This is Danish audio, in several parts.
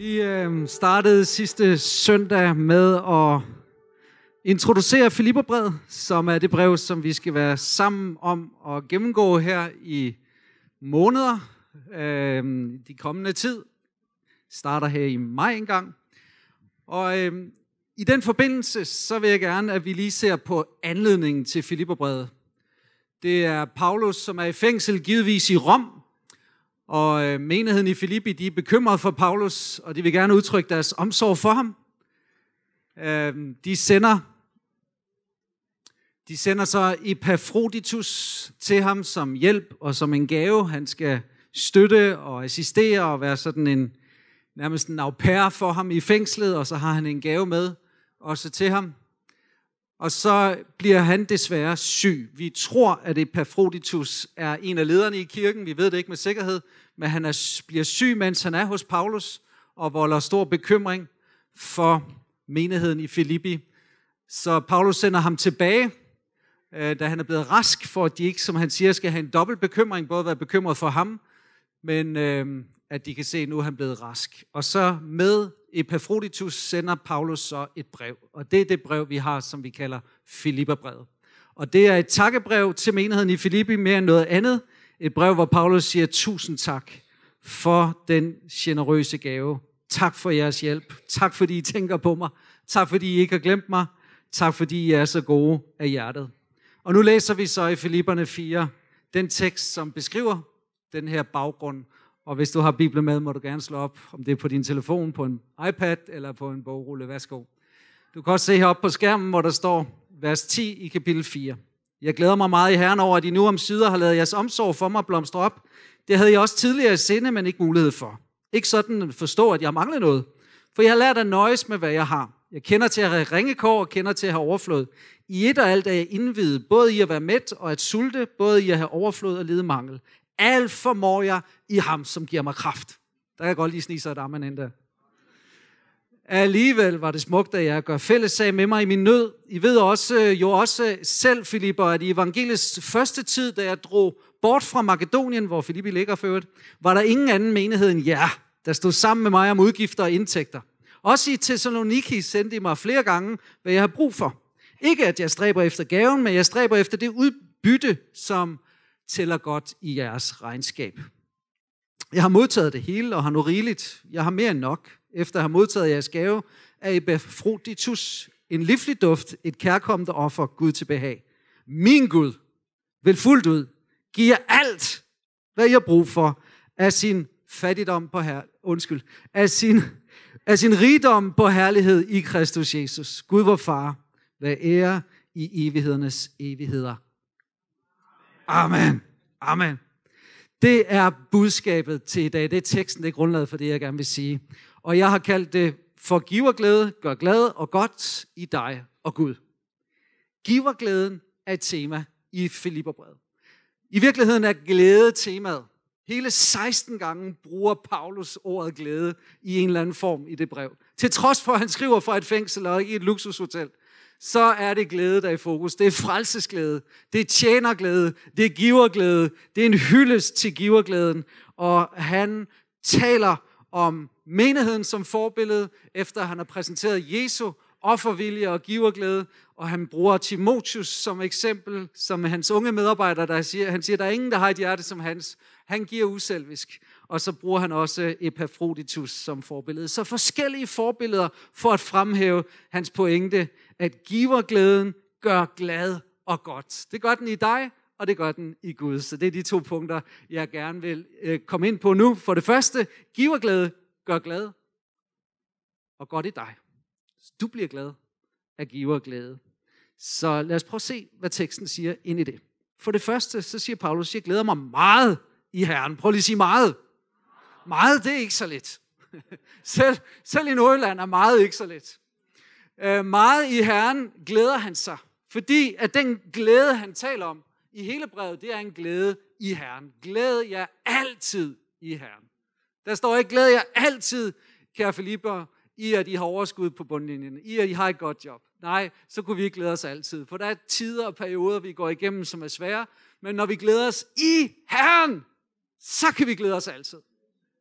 Vi øh, startede sidste søndag med at introducere Filipperbrevet, som er det brev, som vi skal være sammen om at gennemgå her i måneder. Øh, de kommende tid starter her i maj engang. Og øh, i den forbindelse, så vil jeg gerne, at vi lige ser på anledningen til Filipperbrevet. Det er Paulus, som er i fængsel, givetvis i Rom, og øh, menigheden i Filippi, de er bekymret for Paulus, og de vil gerne udtrykke deres omsorg for ham. Øh, de sender de sender så Epafroditus til ham som hjælp og som en gave. Han skal støtte og assistere og være sådan en nærmest en au pair for ham i fængslet, og så har han en gave med også til ham. Og så bliver han desværre syg. Vi tror, at Epafroditus er en af lederne i kirken. Vi ved det ikke med sikkerhed, men han er, bliver syg, mens han er hos Paulus, og volder stor bekymring for menigheden i Filippi. Så Paulus sender ham tilbage, øh, da han er blevet rask, for at de ikke, som han siger, skal have en dobbelt bekymring, både at være bekymret for ham, men øh, at de kan se, at nu er han blevet rask. Og så med Epafroditus sender Paulus så et brev, og det er det brev, vi har, som vi kalder Filipperbrevet. Og det er et takkebrev til menigheden i Filippi mere end noget andet. Et brev, hvor Paulus siger tusind tak for den generøse gave. Tak for jeres hjælp. Tak fordi I tænker på mig. Tak fordi I ikke har glemt mig. Tak fordi I er så gode af hjertet. Og nu læser vi så i Filipperne 4 den tekst, som beskriver den her baggrund. Og hvis du har Bibelen med, må du gerne slå op, om det er på din telefon, på en iPad eller på en bogrulle. Værsgo. Du kan også se heroppe på skærmen, hvor der står vers 10 i kapitel 4. Jeg glæder mig meget i Herren over, at I nu om sider har lavet jeres omsorg for mig blomstre op. Det havde jeg også tidligere i sinde, men ikke mulighed for. Ikke sådan at forstå, at jeg mangler noget. For jeg har lært at nøjes med, hvad jeg har. Jeg kender til at have ringekår og kender til at have overflod. I et og alt er jeg indvidet, både i at være mæt og at sulte, både i at have overflod og lide mangel. Alt formår jeg i ham, som giver mig kraft. Der kan jeg godt lige snige sig et amen ind der. Alligevel var det smukt, at jeg gør fælles sag med mig i min nød. I ved også, jo også selv, Filipper, at i evangeliets første tid, da jeg drog bort fra Makedonien, hvor Filippi ligger ført, var der ingen anden menighed end jer, der stod sammen med mig om udgifter og indtægter. Også i Thessaloniki sendte I mig flere gange, hvad jeg har brug for. Ikke at jeg stræber efter gaven, men jeg stræber efter det udbytte, som tæller godt i jeres regnskab. Jeg har modtaget det hele og har nu rigeligt. Jeg har mere end nok. Efter at have modtaget jeres gave, er befruditus en livlig duft, et kærkommet offer, Gud til behag. Min Gud vil fuldt ud give jer alt, hvad I har brug for, af sin fattigdom på her, undskyld, af sin, af sin rigdom på herlighed i Kristus Jesus. Gud vor far, hvad ære i evighedernes evigheder. Amen. Amen. Det er budskabet til i dag. Det er teksten, det er grundlaget for det, jeg gerne vil sige. Og jeg har kaldt det for giverglæde, gør glad og godt i dig og Gud. Giverglæden er et tema i Filipperbrevet. I virkeligheden er glæde temaet. Hele 16 gange bruger Paulus ordet glæde i en eller anden form i det brev. Til trods for, at han skriver fra et fængsel og ikke et luksushotel, så er det glæde, der er i fokus. Det er frelsesglæde, det er tjenerglæde, det er giverglæde, det er en hyldest til giverglæden. Og han taler om menigheden som forbillede, efter han har præsenteret Jesu offervilje og giverglæde, og han bruger Timotius som eksempel, som hans unge medarbejder, der siger, han siger, der er ingen, der har et hjerte som hans. Han giver uselvisk. Og så bruger han også Epaphroditus som forbillede. Så forskellige forbilleder for at fremhæve hans pointe, at giverglæden gør glad og godt. Det gør den i dig, og det gør den i Gud. Så det er de to punkter, jeg gerne vil øh, komme ind på nu. For det første, giverglæde gør glad og godt i dig. Så du bliver glad af giverglæde. Så lad os prøve at se, hvad teksten siger ind i det. For det første, så siger Paulus, jeg glæder mig meget i Herren. Prøv lige at sige meget. Meget, det er ikke så let. selv, selv i Nordjylland er meget ikke så let. Øh, meget i Herren glæder han sig, fordi at den glæde, han taler om i hele brevet, det er en glæde i Herren. Glæd jer altid i Herren. Der står ikke, glæd jer altid, kære Filipper, i at I har overskud på bundlinjen, i at I har et godt job. Nej, så kunne vi ikke glæde os altid. For der er tider og perioder, vi går igennem, som er svære. Men når vi glæder os i Herren, så kan vi glæde os altid.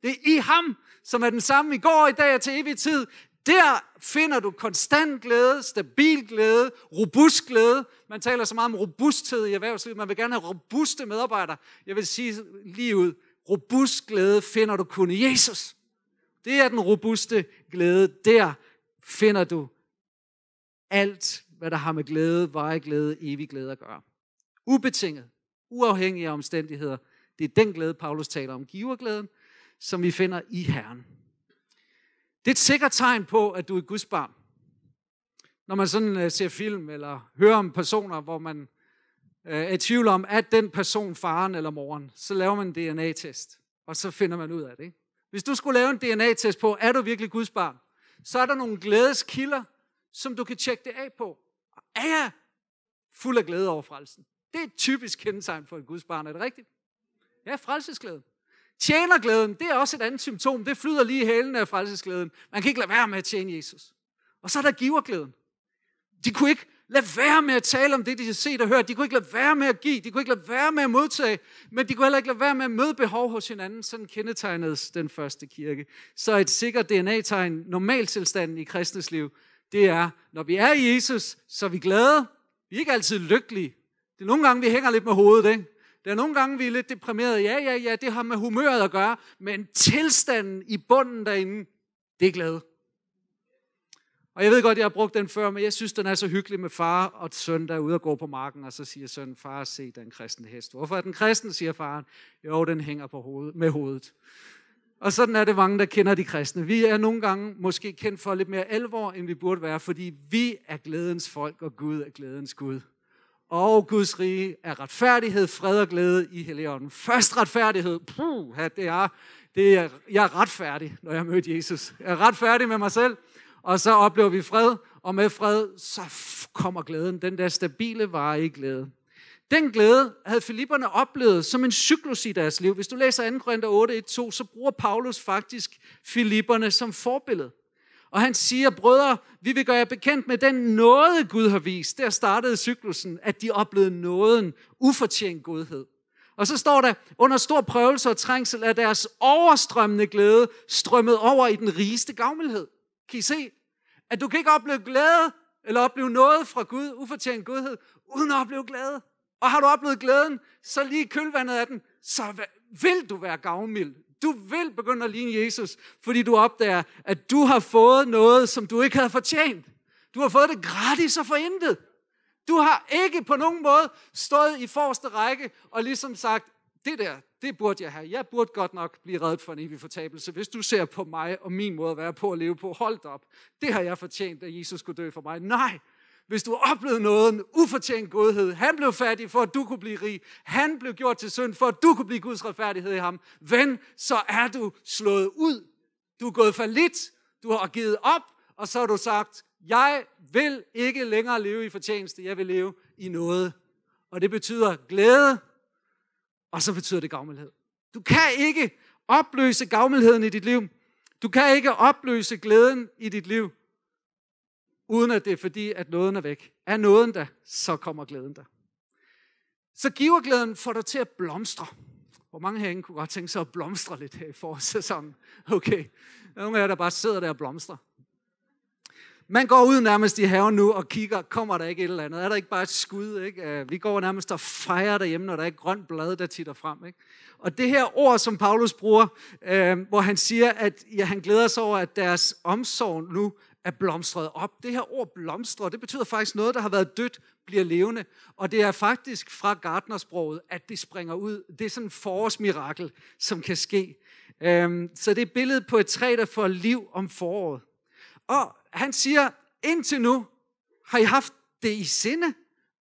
Det er i ham, som er den samme i går, i dag og til evig tid. Der finder du konstant glæde, stabil glæde, robust glæde. Man taler så meget om robusthed i erhvervslivet. Man vil gerne have robuste medarbejdere. Jeg vil sige lige ud, robust glæde finder du kun i Jesus. Det er den robuste glæde. Der finder du alt, hvad der har med glæde, varig glæde, evig glæde at gøre. Ubetinget, uafhængig af omstændigheder. Det er den glæde, Paulus taler om, giverglæden, som vi finder i Herren. Det er et sikkert tegn på, at du er Guds barn. Når man sådan øh, ser film eller hører om personer, hvor man øh, er i tvivl om, at den person faren eller moren, så laver man en DNA-test, og så finder man ud af det. Ikke? Hvis du skulle lave en DNA-test på, er du virkelig Guds barn, så er der nogle glædeskilder, som du kan tjekke det af på. Er jeg fuld af glæde over frelsen? Det er et typisk kendetegn for et Guds barn, er det rigtigt? Ja, frelsesglæde. Tjenerglæden, det er også et andet symptom. Det flyder lige i hælen af frelsesglæden. Man kan ikke lade være med at tjene Jesus. Og så er der giverglæden. De kunne ikke lade være med at tale om det, de har set og hørt. De kunne ikke lade være med at give. De kunne ikke lade være med at modtage. Men de kunne heller ikke lade være med at møde behov hos hinanden. Sådan kendetegnedes den første kirke. Så et sikkert DNA-tegn, normaltilstanden i kristnes liv, det er, når vi er i Jesus, så er vi glade. Vi er ikke altid lykkelige. Det er nogle gange, vi hænger lidt med hovedet, ikke? Der er nogle gange, vi er lidt deprimerede. Ja, ja, ja, det har med humøret at gøre. Men tilstanden i bunden derinde, det er glæde. Og jeg ved godt, jeg har brugt den før, men jeg synes, den er så hyggelig med far og søn, der er ude og gå på marken, og så siger søn, far, se den kristne hest. Hvorfor er den kristen, siger faren. Jo, den hænger på hovedet, med hovedet. Og sådan er det mange, der kender de kristne. Vi er nogle gange måske kendt for lidt mere alvor, end vi burde være, fordi vi er glædens folk, og Gud er glædens Gud. Og Guds rige er retfærdighed, fred og glæde i Helligånden. Først retfærdighed. Puh, det er, det er, jeg er retfærdig, når jeg møder Jesus. Jeg er retfærdig med mig selv. Og så oplever vi fred, og med fred, så kommer glæden. Den der stabile, varige glæde. Den glæde havde filipperne oplevet som en cyklus i deres liv. Hvis du læser 2. Korinther 8, 1, 2, så bruger Paulus faktisk filipperne som forbillede. Og han siger, brødre, vi vil gøre jer bekendt med den nåde, Gud har vist. Der startede cyklusen, at de oplevede nåden, ufortjent godhed. Og så står der, under stor prøvelse og trængsel er deres overstrømmende glæde strømmet over i den rigeste gavmildhed. Kan I se, at du kan ikke opleve glæde, eller opleve noget fra Gud, ufortjent godhed, uden at opleve glæde. Og har du oplevet glæden, så lige kølvandet af den, så vil du være gavmild. Du vil begynde at ligne Jesus, fordi du opdager, at du har fået noget, som du ikke havde fortjent. Du har fået det gratis og forintet. Du har ikke på nogen måde stået i forreste række og ligesom sagt, det der, det burde jeg have. Jeg burde godt nok blive reddet for en evig fortabelse, hvis du ser på mig og min måde at være på at leve på. Hold op. Det har jeg fortjent, at Jesus skulle dø for mig. Nej, hvis du oplevede noget, en ufortjent godhed, han blev fattig for, at du kunne blive rig, han blev gjort til synd for, at du kunne blive Guds retfærdighed i ham, ven, så er du slået ud. Du er gået for lidt, du har givet op, og så har du sagt, jeg vil ikke længere leve i fortjeneste, jeg vil leve i noget. Og det betyder glæde, og så betyder det gavmildhed. Du kan ikke opløse gavmildheden i dit liv. Du kan ikke opløse glæden i dit liv, uden at det er fordi, at nåden er væk. Er nåden der, så kommer glæden der. Så giver glæden får dig til at blomstre. Hvor mange herinde kunne godt tænke sig at blomstre lidt her i forårssæsonen? Okay, nogle af jer, der bare sidder der og blomstrer. Man går ud nærmest i haven nu og kigger, kommer der ikke et eller andet? Er der ikke bare et skud? Ikke? Øh, vi går nærmest og fejrer derhjemme, når der er et grønt blad, der titter frem. Ikke? Og det her ord, som Paulus bruger, øh, hvor han siger, at ja, han glæder sig over, at deres omsorg nu er blomstret op. Det her ord blomstre, det betyder faktisk noget, der har været dødt, bliver levende. Og det er faktisk fra gardnersproget, at det springer ud. Det er sådan en forårsmirakel, som kan ske. Øhm, så det er billedet billede på et træ, der får liv om foråret. Og han siger, indtil nu har I haft det i sinde,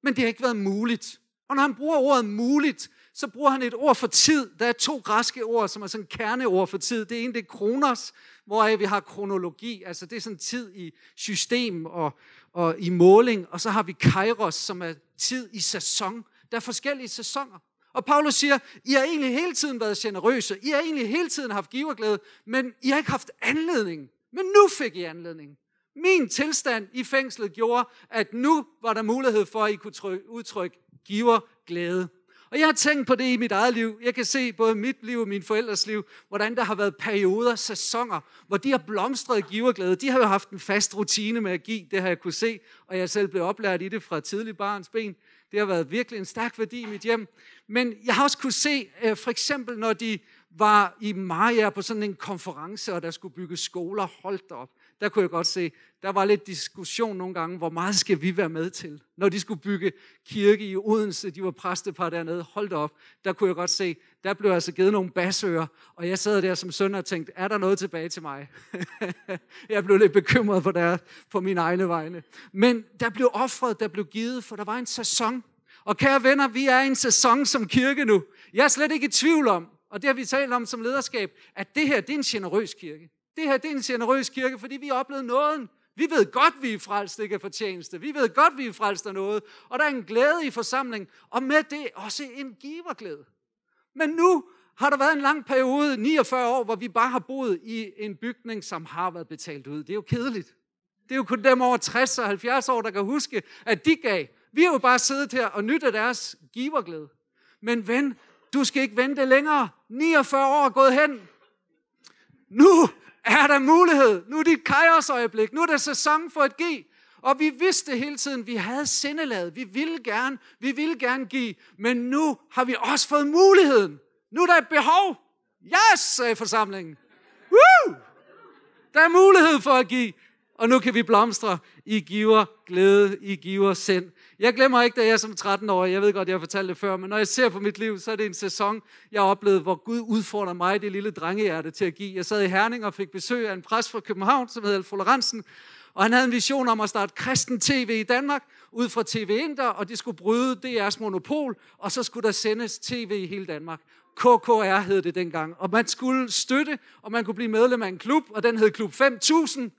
men det har ikke været muligt. Og når han bruger ordet muligt, så bruger han et ord for tid. Der er to græske ord, som er sådan kerneord for tid. Det ene det er kronos, hvor vi har kronologi, altså det er sådan tid i system og, og i måling, og så har vi kairos, som er tid i sæson. Der er forskellige sæsoner. Og Paulus siger, I har egentlig hele tiden været generøse, I har egentlig hele tiden haft giverglæde, men I har ikke haft anledning. Men nu fik I anledning. Min tilstand i fængslet gjorde, at nu var der mulighed for, at I kunne udtrykke giverglæde. Og jeg har tænkt på det i mit eget liv. Jeg kan se både mit liv og min forældres liv, hvordan der har været perioder, sæsoner, hvor de har blomstret giverglæde. De har jo haft en fast rutine med at give, det har jeg kunne se, og jeg selv blev oplært i det fra tidlig barns ben. Det har været virkelig en stærk værdi i mit hjem. Men jeg har også kunne se, øh, for eksempel når de var i Maja på sådan en konference, og der skulle bygge skoler, holdt op der kunne jeg godt se, der var lidt diskussion nogle gange, hvor meget skal vi være med til? Når de skulle bygge kirke i Odense, de var præstepar dernede, holdt op, der kunne jeg godt se, der blev altså givet nogle basører, og jeg sad der som søn og tænkte, er der noget tilbage til mig? jeg blev lidt bekymret for, der, på mine egne vegne. Men der blev offret, der blev givet, for der var en sæson. Og kære venner, vi er i en sæson som kirke nu. Jeg er slet ikke i tvivl om, og det har vi talt om som lederskab, at det her, det er en generøs kirke. Det her det er en generøs kirke, fordi vi har oplevet nåden. Vi ved godt, vi er frelst, ikke er fortjeneste. Vi ved godt, vi er frelst af noget. Og der er en glæde i forsamlingen, og med det også en giverglæde. Men nu har der været en lang periode, 49 år, hvor vi bare har boet i en bygning, som har været betalt ud. Det er jo kedeligt. Det er jo kun dem over 60 og 70 år, der kan huske, at de gav. Vi har jo bare siddet her og nyttet deres giverglæde. Men ven, du skal ikke vente længere. 49 år er gået hen. Nu er der mulighed. Nu er det et kajosøjeblik. Nu er der sæson for at give. Og vi vidste hele tiden, vi havde sindelaget. Vi ville gerne, vi ville gerne give. Men nu har vi også fået muligheden. Nu er der et behov. Yes, sagde forsamlingen. Woo! Der er mulighed for at give. Og nu kan vi blomstre i giver glæde, i giver sind. Jeg glemmer ikke, da jeg som 13-årig, jeg ved godt, jeg har fortalt det før, men når jeg ser på mit liv, så er det en sæson, jeg har oplevet, hvor Gud udfordrer mig, det lille drengehjerte, til at give. Jeg sad i Herning og fik besøg af en præst fra København, som hedder Florensen, og han havde en vision om at starte kristen tv i Danmark, ud fra TV Inter, og de skulle bryde DR's monopol, og så skulle der sendes tv i hele Danmark. KKR hed det dengang. Og man skulle støtte, og man kunne blive medlem af en klub, og den hed Klub 5000.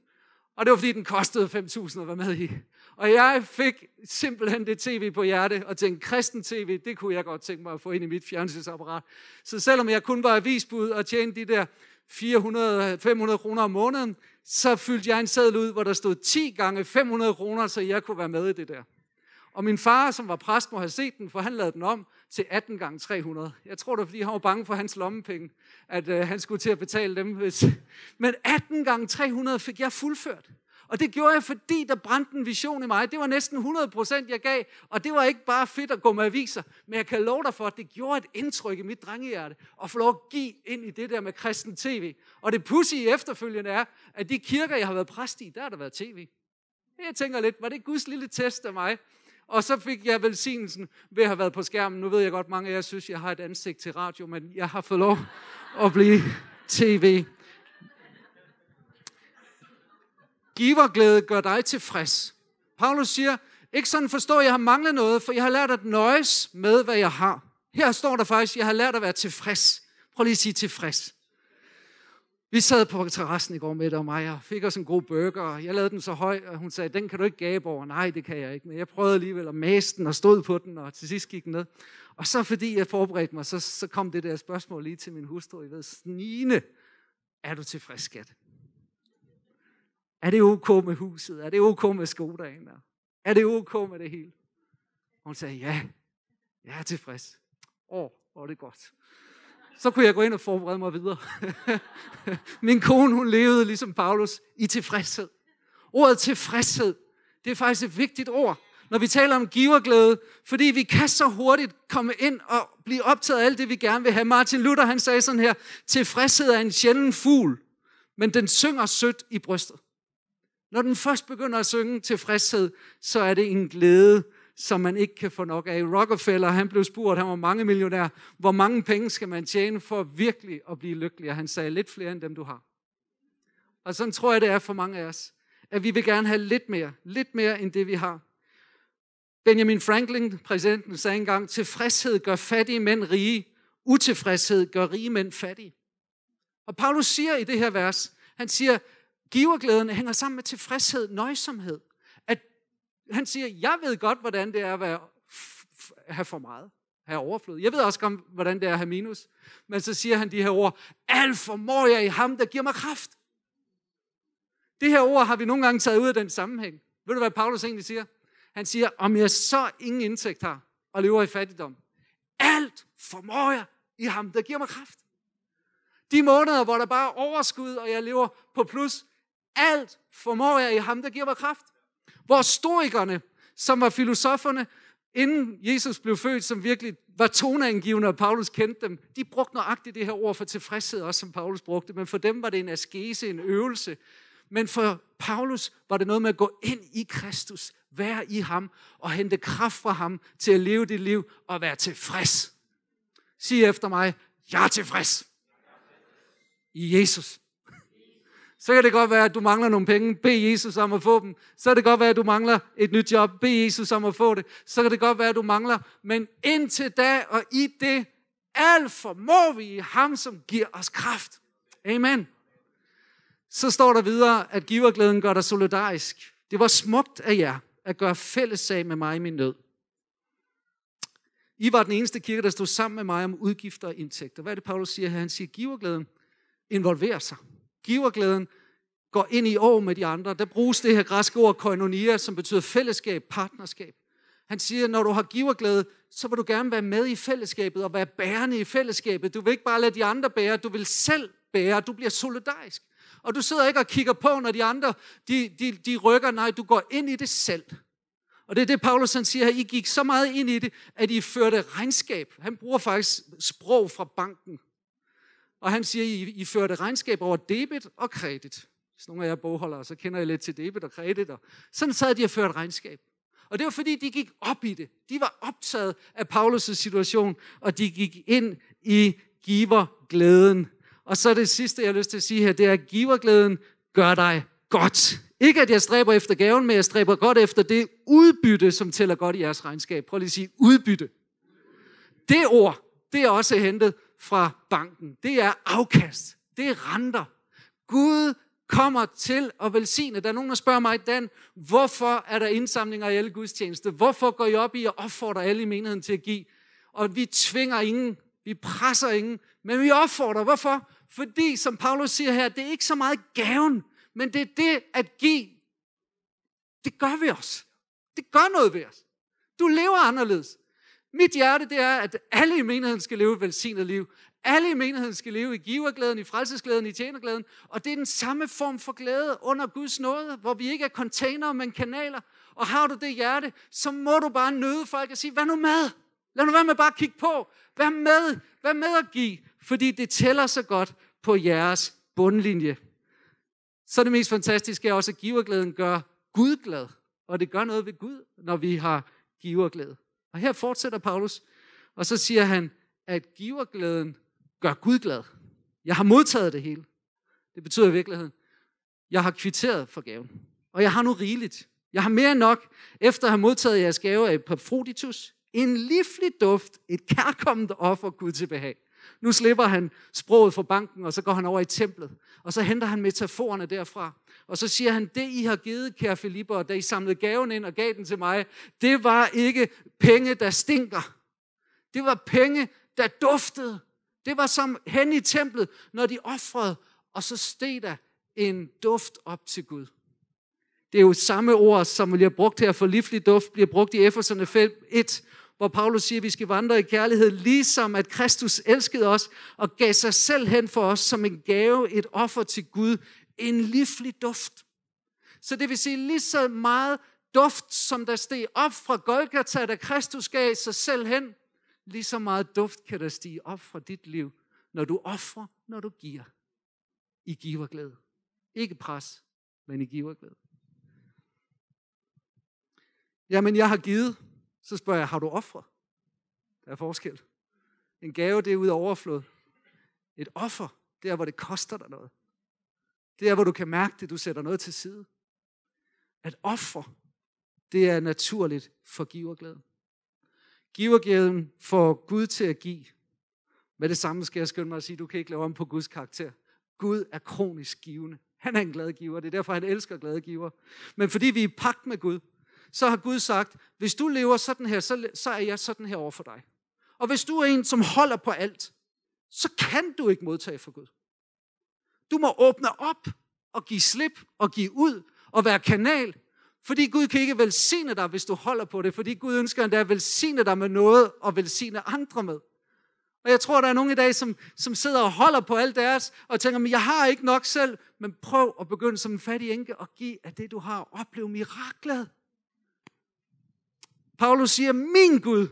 Og det var fordi, den kostede 5.000 at være med i. Og jeg fik simpelthen det tv på hjerte, og tænkte, kristen tv, det kunne jeg godt tænke mig at få ind i mit fjernsynsapparat. Så selvom jeg kun var avisbud og tjente de der 400-500 kroner om måneden, så fyldte jeg en seddel ud, hvor der stod 10 gange 500 kroner, så jeg kunne være med i det der. Og min far, som var præst, må have set den, for han lavede den om til 18 gange 300. Jeg tror, det var, fordi han var bange for hans lommepenge, at øh, han skulle til at betale dem. Hvis... Men 18 gange 300 fik jeg fuldført. Og det gjorde jeg, fordi der brændte en vision i mig. Det var næsten 100 procent, jeg gav. Og det var ikke bare fedt at gå med aviser. Men jeg kan love dig for, at det gjorde et indtryk i mit drengehjerte. At få lov at give ind i det der med kristen tv. Og det pussy efterfølgende er, at de kirker, jeg har været præst i, der har der været tv. Jeg tænker lidt, var det Guds lille test af mig? Og så fik jeg velsignelsen ved at have været på skærmen. Nu ved jeg godt, mange af jer synes, jeg har et ansigt til radio, men jeg har fået lov at blive tv. Giverglæde gør dig tilfreds. Paulus siger, ikke sådan forstår, at jeg har manglet noget, for jeg har lært at nøjes med, hvad jeg har. Her står der faktisk, jeg har lært at være tilfreds. Prøv lige at sige tilfreds. Vi sad på terrassen i går med og mig, og fik os en god burger, og jeg lavede den så høj, og hun sagde, den kan du ikke gabe over. Nej, det kan jeg ikke, men jeg prøvede alligevel at mase den og stod på den, og til sidst gik den ned. Og så fordi jeg forberedte mig, så, så kom det der spørgsmål lige til min hustru, I ved, snigende, er du tilfreds, skat? Er det ok med huset? Er det ok med Skodaen? Er det ok med det hele? Og hun sagde, ja, jeg er tilfreds. Åh, hvor er det godt. Så kunne jeg gå ind og forberede mig videre. Min kone, hun levede ligesom Paulus i tilfredshed. Ordet tilfredshed, det er faktisk et vigtigt ord, når vi taler om giverglæde, fordi vi kan så hurtigt komme ind og blive optaget af alt det, vi gerne vil have. Martin Luther, han sagde sådan her, tilfredshed er en sjælden fugl, men den synger sødt i brystet. Når den først begynder at synge tilfredshed, så er det en glæde, som man ikke kan få nok af. Rockefeller, han blev spurgt, han var mange millionær, hvor mange penge skal man tjene for virkelig at blive lykkelig? Og han sagde, lidt flere end dem du har. Og sådan tror jeg, det er for mange af os. At vi vil gerne have lidt mere, lidt mere end det vi har. Benjamin Franklin, præsidenten, sagde engang, tilfredshed gør fattige mænd rige, utilfredshed gør rige mænd fattige. Og Paulus siger i det her vers, han siger, Giverglæden hænger sammen med tilfredshed, nøjsomhed. At han siger, jeg ved godt, hvordan det er at, være, have for meget, have overflod. Jeg ved også, hvordan det er at have minus. Men så siger han de her ord, alt formår jeg i ham, der giver mig kraft. Det her ord har vi nogle gange taget ud af den sammenhæng. Ved du, hvad Paulus egentlig siger? Han siger, om jeg så ingen indtægt har, og lever i fattigdom, Alt formår jeg i ham, der giver mig kraft. De måneder, hvor der bare er overskud, og jeg lever på plus, alt formår jeg i ham, der giver mig kraft. Hvor stoikerne, som var filosoferne, inden Jesus blev født, som virkelig var toneangivende, og Paulus kendte dem, de brugte nøjagtigt det her ord for tilfredshed, også som Paulus brugte, men for dem var det en askese, en øvelse. Men for Paulus var det noget med at gå ind i Kristus, være i ham og hente kraft fra ham til at leve det liv og være tilfreds. Sig efter mig, jeg er tilfreds. I Jesus. Så kan det godt være, at du mangler nogle penge. Bed Jesus om at få dem. Så kan det godt være, at du mangler et nyt job. Bed Jesus om at få det. Så kan det godt være, at du mangler. Men indtil da og i det, alt formår vi i ham, som giver os kraft. Amen. Så står der videre, at giverglæden gør dig solidarisk. Det var smukt af jer at gøre fælles sag med mig i min nød. I var den eneste kirke, der stod sammen med mig om udgifter og indtægter. Hvad er det, Paulus siger her? Han siger, giverglæden involverer sig. Giverglæden går ind i år med de andre. Der bruges det her græske ord koinonia, som betyder fællesskab, partnerskab. Han siger, når du har giverglæde, så vil du gerne være med i fællesskabet og være bærende i fællesskabet. Du vil ikke bare lade de andre bære, du vil selv bære. Du bliver solidarisk. Og du sidder ikke og kigger på, når de andre de, de, de rykker. Nej, du går ind i det selv. Og det er det, Paulus han siger her. I gik så meget ind i det, at I førte regnskab. Han bruger faktisk sprog fra banken. Og han siger, I, I førte regnskab over debit og kredit. Hvis nogle af jer bogholdere, så kender I lidt til debit og kredit. Og sådan sad de og førte regnskab. Og det var fordi, de gik op i det. De var optaget af Paulus' situation, og de gik ind i giverglæden. Og så det sidste, jeg har lyst til at sige her, det er, at giverglæden gør dig godt. Ikke at jeg stræber efter gaven, men jeg stræber godt efter det udbytte, som tæller godt i jeres regnskab. Prøv lige at sige udbytte. Det ord, det er også hentet fra banken. Det er afkast. Det er renter. Gud kommer til at velsigne. Der er nogen, der spørger mig, Dan, hvorfor er der indsamlinger i alle gudstjenester? Hvorfor går I op i at opfordre alle i menigheden til at give? Og vi tvinger ingen, vi presser ingen, men vi opfordrer. Hvorfor? Fordi, som Paulus siger her, det er ikke så meget gaven, men det er det at give. Det gør vi os. Det gør noget ved os. Du lever anderledes. Mit hjerte, det er, at alle i menigheden skal leve et velsignet liv. Alle i menigheden skal leve i giverglæden, i frelsesglæden, i tjenerglæden. Og det er den samme form for glæde under Guds nåde, hvor vi ikke er containere, men kanaler. Og har du det hjerte, så må du bare nøde folk og sige, hvad nu med? Lad nu være med bare at kigge på. Vær med. Vær med at give. Fordi det tæller så godt på jeres bundlinje. Så det mest fantastiske er også, at giverglæden gør Gud glad. Og det gør noget ved Gud, når vi har giverglæde. Og her fortsætter Paulus, og så siger han, at giverglæden gør Gud glad. Jeg har modtaget det hele. Det betyder i virkeligheden, jeg har kvitteret for gaven. Og jeg har nu rigeligt. Jeg har mere end nok, efter at have modtaget jeres gave af Epaphroditus, en livlig duft, et kærkommende offer Gud til behag. Nu slipper han sproget fra banken, og så går han over i templet. Og så henter han metaforerne derfra. Og så siger han, det I har givet, kære Filipper, da I samlede gaven ind og gav den til mig, det var ikke penge, der stinker. Det var penge, der duftede. Det var som hen i templet, når de offrede, og så steg der en duft op til Gud. Det er jo samme ord, som bliver brugt her for livlig duft, bliver brugt i Efeserne 5, 1, hvor Paulus siger, at vi skal vandre i kærlighed, ligesom at Kristus elskede os og gav sig selv hen for os som en gave, et offer til Gud, en livlig duft. Så det vil sige lige så meget duft, som der steg op fra Golgata, da Kristus gav sig selv hen, lige så meget duft kan der stige op fra dit liv, når du offrer, når du giver. I giverglæde. Ikke pres, men i giverglæde. Jamen, jeg har givet. Så spørger jeg, har du offret? Der er forskel. En gave, det er ud af overflod. Et offer, det er, hvor det koster dig noget. Det er, hvor du kan mærke det, du sætter noget til side. At offer, det er naturligt for giverglæden. Giverglæden får Gud til at give. Med det samme skal jeg skynde mig at sige, du kan ikke lave om på Guds karakter. Gud er kronisk givende. Han er en glad giver. Det er derfor, han elsker glade giver. Men fordi vi er i pagt med Gud, så har Gud sagt, hvis du lever sådan her, så, så er jeg sådan her over for dig. Og hvis du er en, som holder på alt, så kan du ikke modtage for Gud. Du må åbne op og give slip og give ud og være kanal fordi Gud kan ikke velsigne dig, hvis du holder på det. Fordi Gud ønsker endda at velsigne dig med noget og velsigne andre med. Og jeg tror, der er nogen i dag, som, som sidder og holder på alt deres, og tænker, men jeg har ikke nok selv. Men prøv at begynde som en fattig enke og give af det, du har. Oplev miraklet. Paulus siger, min Gud.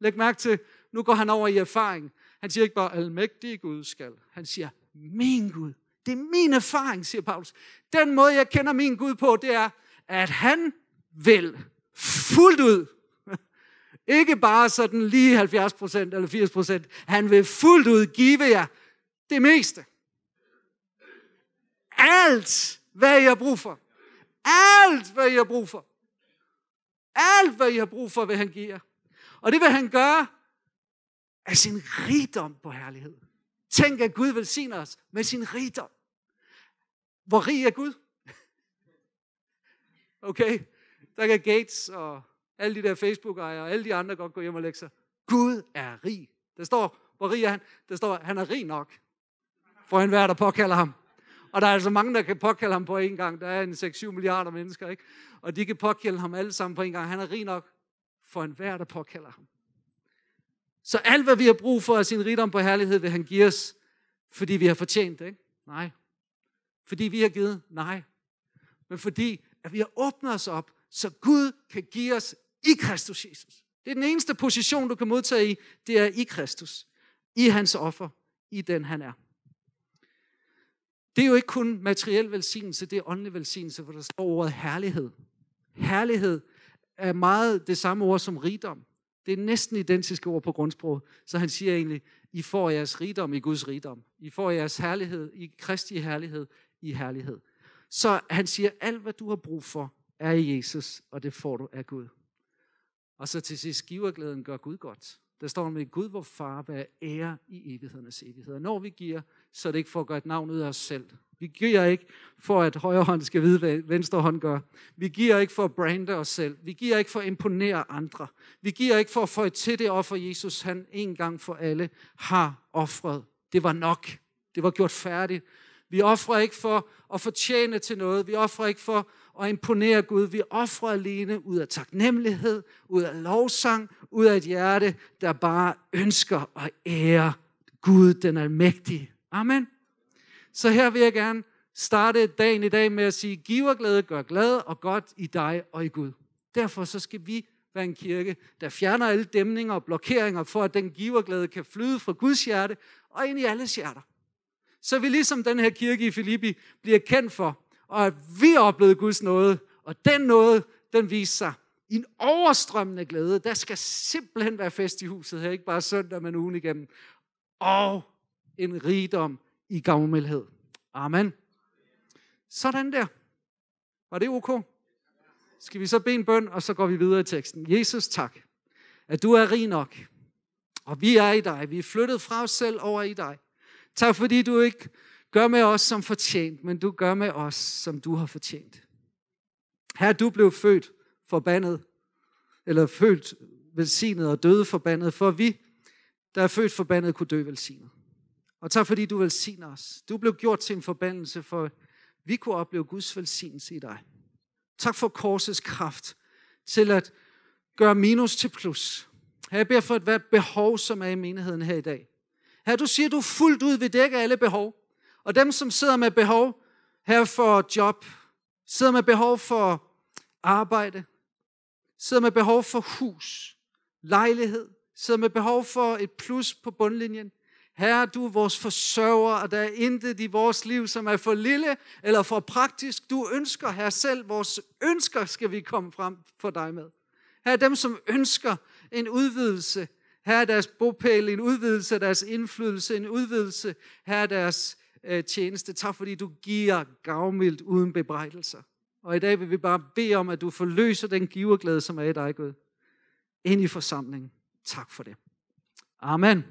Læg mærke til, nu går han over i erfaring. Han siger ikke bare, almægtige Gud skal. Han siger, min Gud. Det er min erfaring, siger Paulus. Den måde, jeg kender min Gud på, det er, at han vil fuldt ud, ikke bare sådan lige 70 procent eller 80 procent, han vil fuldt ud give jer det meste. Alt, hvad I har brug for. Alt, hvad I har brug for. Alt, hvad I har brug for, vil han give jer. Og det vil han gøre af sin rigdom på herlighed. Tænk, at Gud velsigner os med sin rigdom. Hvor rig er Gud? Okay, der kan Gates og alle de der Facebook-ejere og alle de andre godt gå hjem og lægge sig. Gud er rig. Der står, hvor rig er han? Der står, han er rig nok. For enhver, der påkalder ham. Og der er altså mange, der kan påkalde ham på en gang. Der er en 6-7 milliarder mennesker, ikke? Og de kan påkalde ham alle sammen på en gang. Han er rig nok for enhver, der påkalder ham. Så alt, hvad vi har brug for af sin rigdom på herlighed, vil han give os, fordi vi har fortjent det, ikke? Nej. Fordi vi har givet? Nej. Men fordi, at vi har åbnet os op, så Gud kan give os i Kristus Jesus. Det er den eneste position, du kan modtage i, det er i Kristus. I hans offer, i den han er. Det er jo ikke kun materiel velsignelse, det er åndelig velsignelse, for der står ordet herlighed. Herlighed er meget det samme ord som rigdom. Det er næsten identiske ord på grundsprog. Så han siger egentlig, I får jeres rigdom i Guds rigdom. I får jeres herlighed i Kristi herlighed i herlighed. Så han siger, alt hvad du har brug for, er i Jesus, og det får du af Gud. Og så til sidst, giverglæden gør Gud godt. Der står med Gud, hvor far, hvad ære i evighedernes evighed. Når vi giver, så er det ikke for at gøre et navn ud af os selv. Vi giver ikke for, at højre hånd skal vide, hvad venstre hånd gør. Vi giver ikke for at brande os selv. Vi giver ikke for at imponere andre. Vi giver ikke for at få til det offer, Jesus han en gang for alle har offret. Det var nok. Det var gjort færdigt. Vi offrer ikke for at fortjene til noget. Vi offrer ikke for at imponere Gud. Vi offrer alene ud af taknemmelighed, ud af lovsang, ud af et hjerte, der bare ønsker at ære Gud, den almægtige. Amen. Så her vil jeg gerne starte dagen i dag med at sige, giverglæde gør glad og godt i dig og i Gud. Derfor så skal vi være en kirke, der fjerner alle dæmninger og blokeringer, for at den giverglæde kan flyde fra Guds hjerte og ind i alles hjerter. Så vi ligesom den her kirke i Filippi bliver kendt for, og at vi oplevede Guds nåde, og den nåde, den viser sig i en overstrømmende glæde. Der skal simpelthen være fest i huset her, ikke bare søndag, men ugen igennem. Og en rigdom i gavmildhed. Amen. Sådan der. Var det ok? Skal vi så bede en bøn, og så går vi videre i teksten. Jesus, tak, at du er rig nok, og vi er i dig. Vi er flyttet fra os selv over i dig. Tak, fordi du ikke gør med os som fortjent, men du gør med os, som du har fortjent. Her du blev født forbandet, eller født velsignet og døde forbandet, for vi, der er født forbandet, kunne dø velsignet. Og tak fordi du velsigner os. Du blev gjort til en forbandelse, for vi kunne opleve Guds velsignelse i dig. Tak for korsets kraft til at gøre minus til plus. Her jeg beder for et hvert behov, som er i menigheden her i dag. Her du siger, du fuldt ud vil dække alle behov. Og dem, som sidder med behov her for job, sidder med behov for arbejde, sidder med behov for hus, lejlighed, sidder med behov for et plus på bundlinjen, Herre, du er vores forsørger, og der er intet i vores liv, som er for lille eller for praktisk. Du ønsker, her selv, vores ønsker skal vi komme frem for dig med. Her er dem, som ønsker en udvidelse. Her er deres bopæl, en udvidelse af deres indflydelse, en udvidelse. Her er deres øh, tjeneste. Tak fordi du giver gavmildt uden bebrejdelser. Og i dag vil vi bare bede om, at du forløser den giverglæde, som er i dig, Gud, ind i forsamlingen. Tak for det. Amen.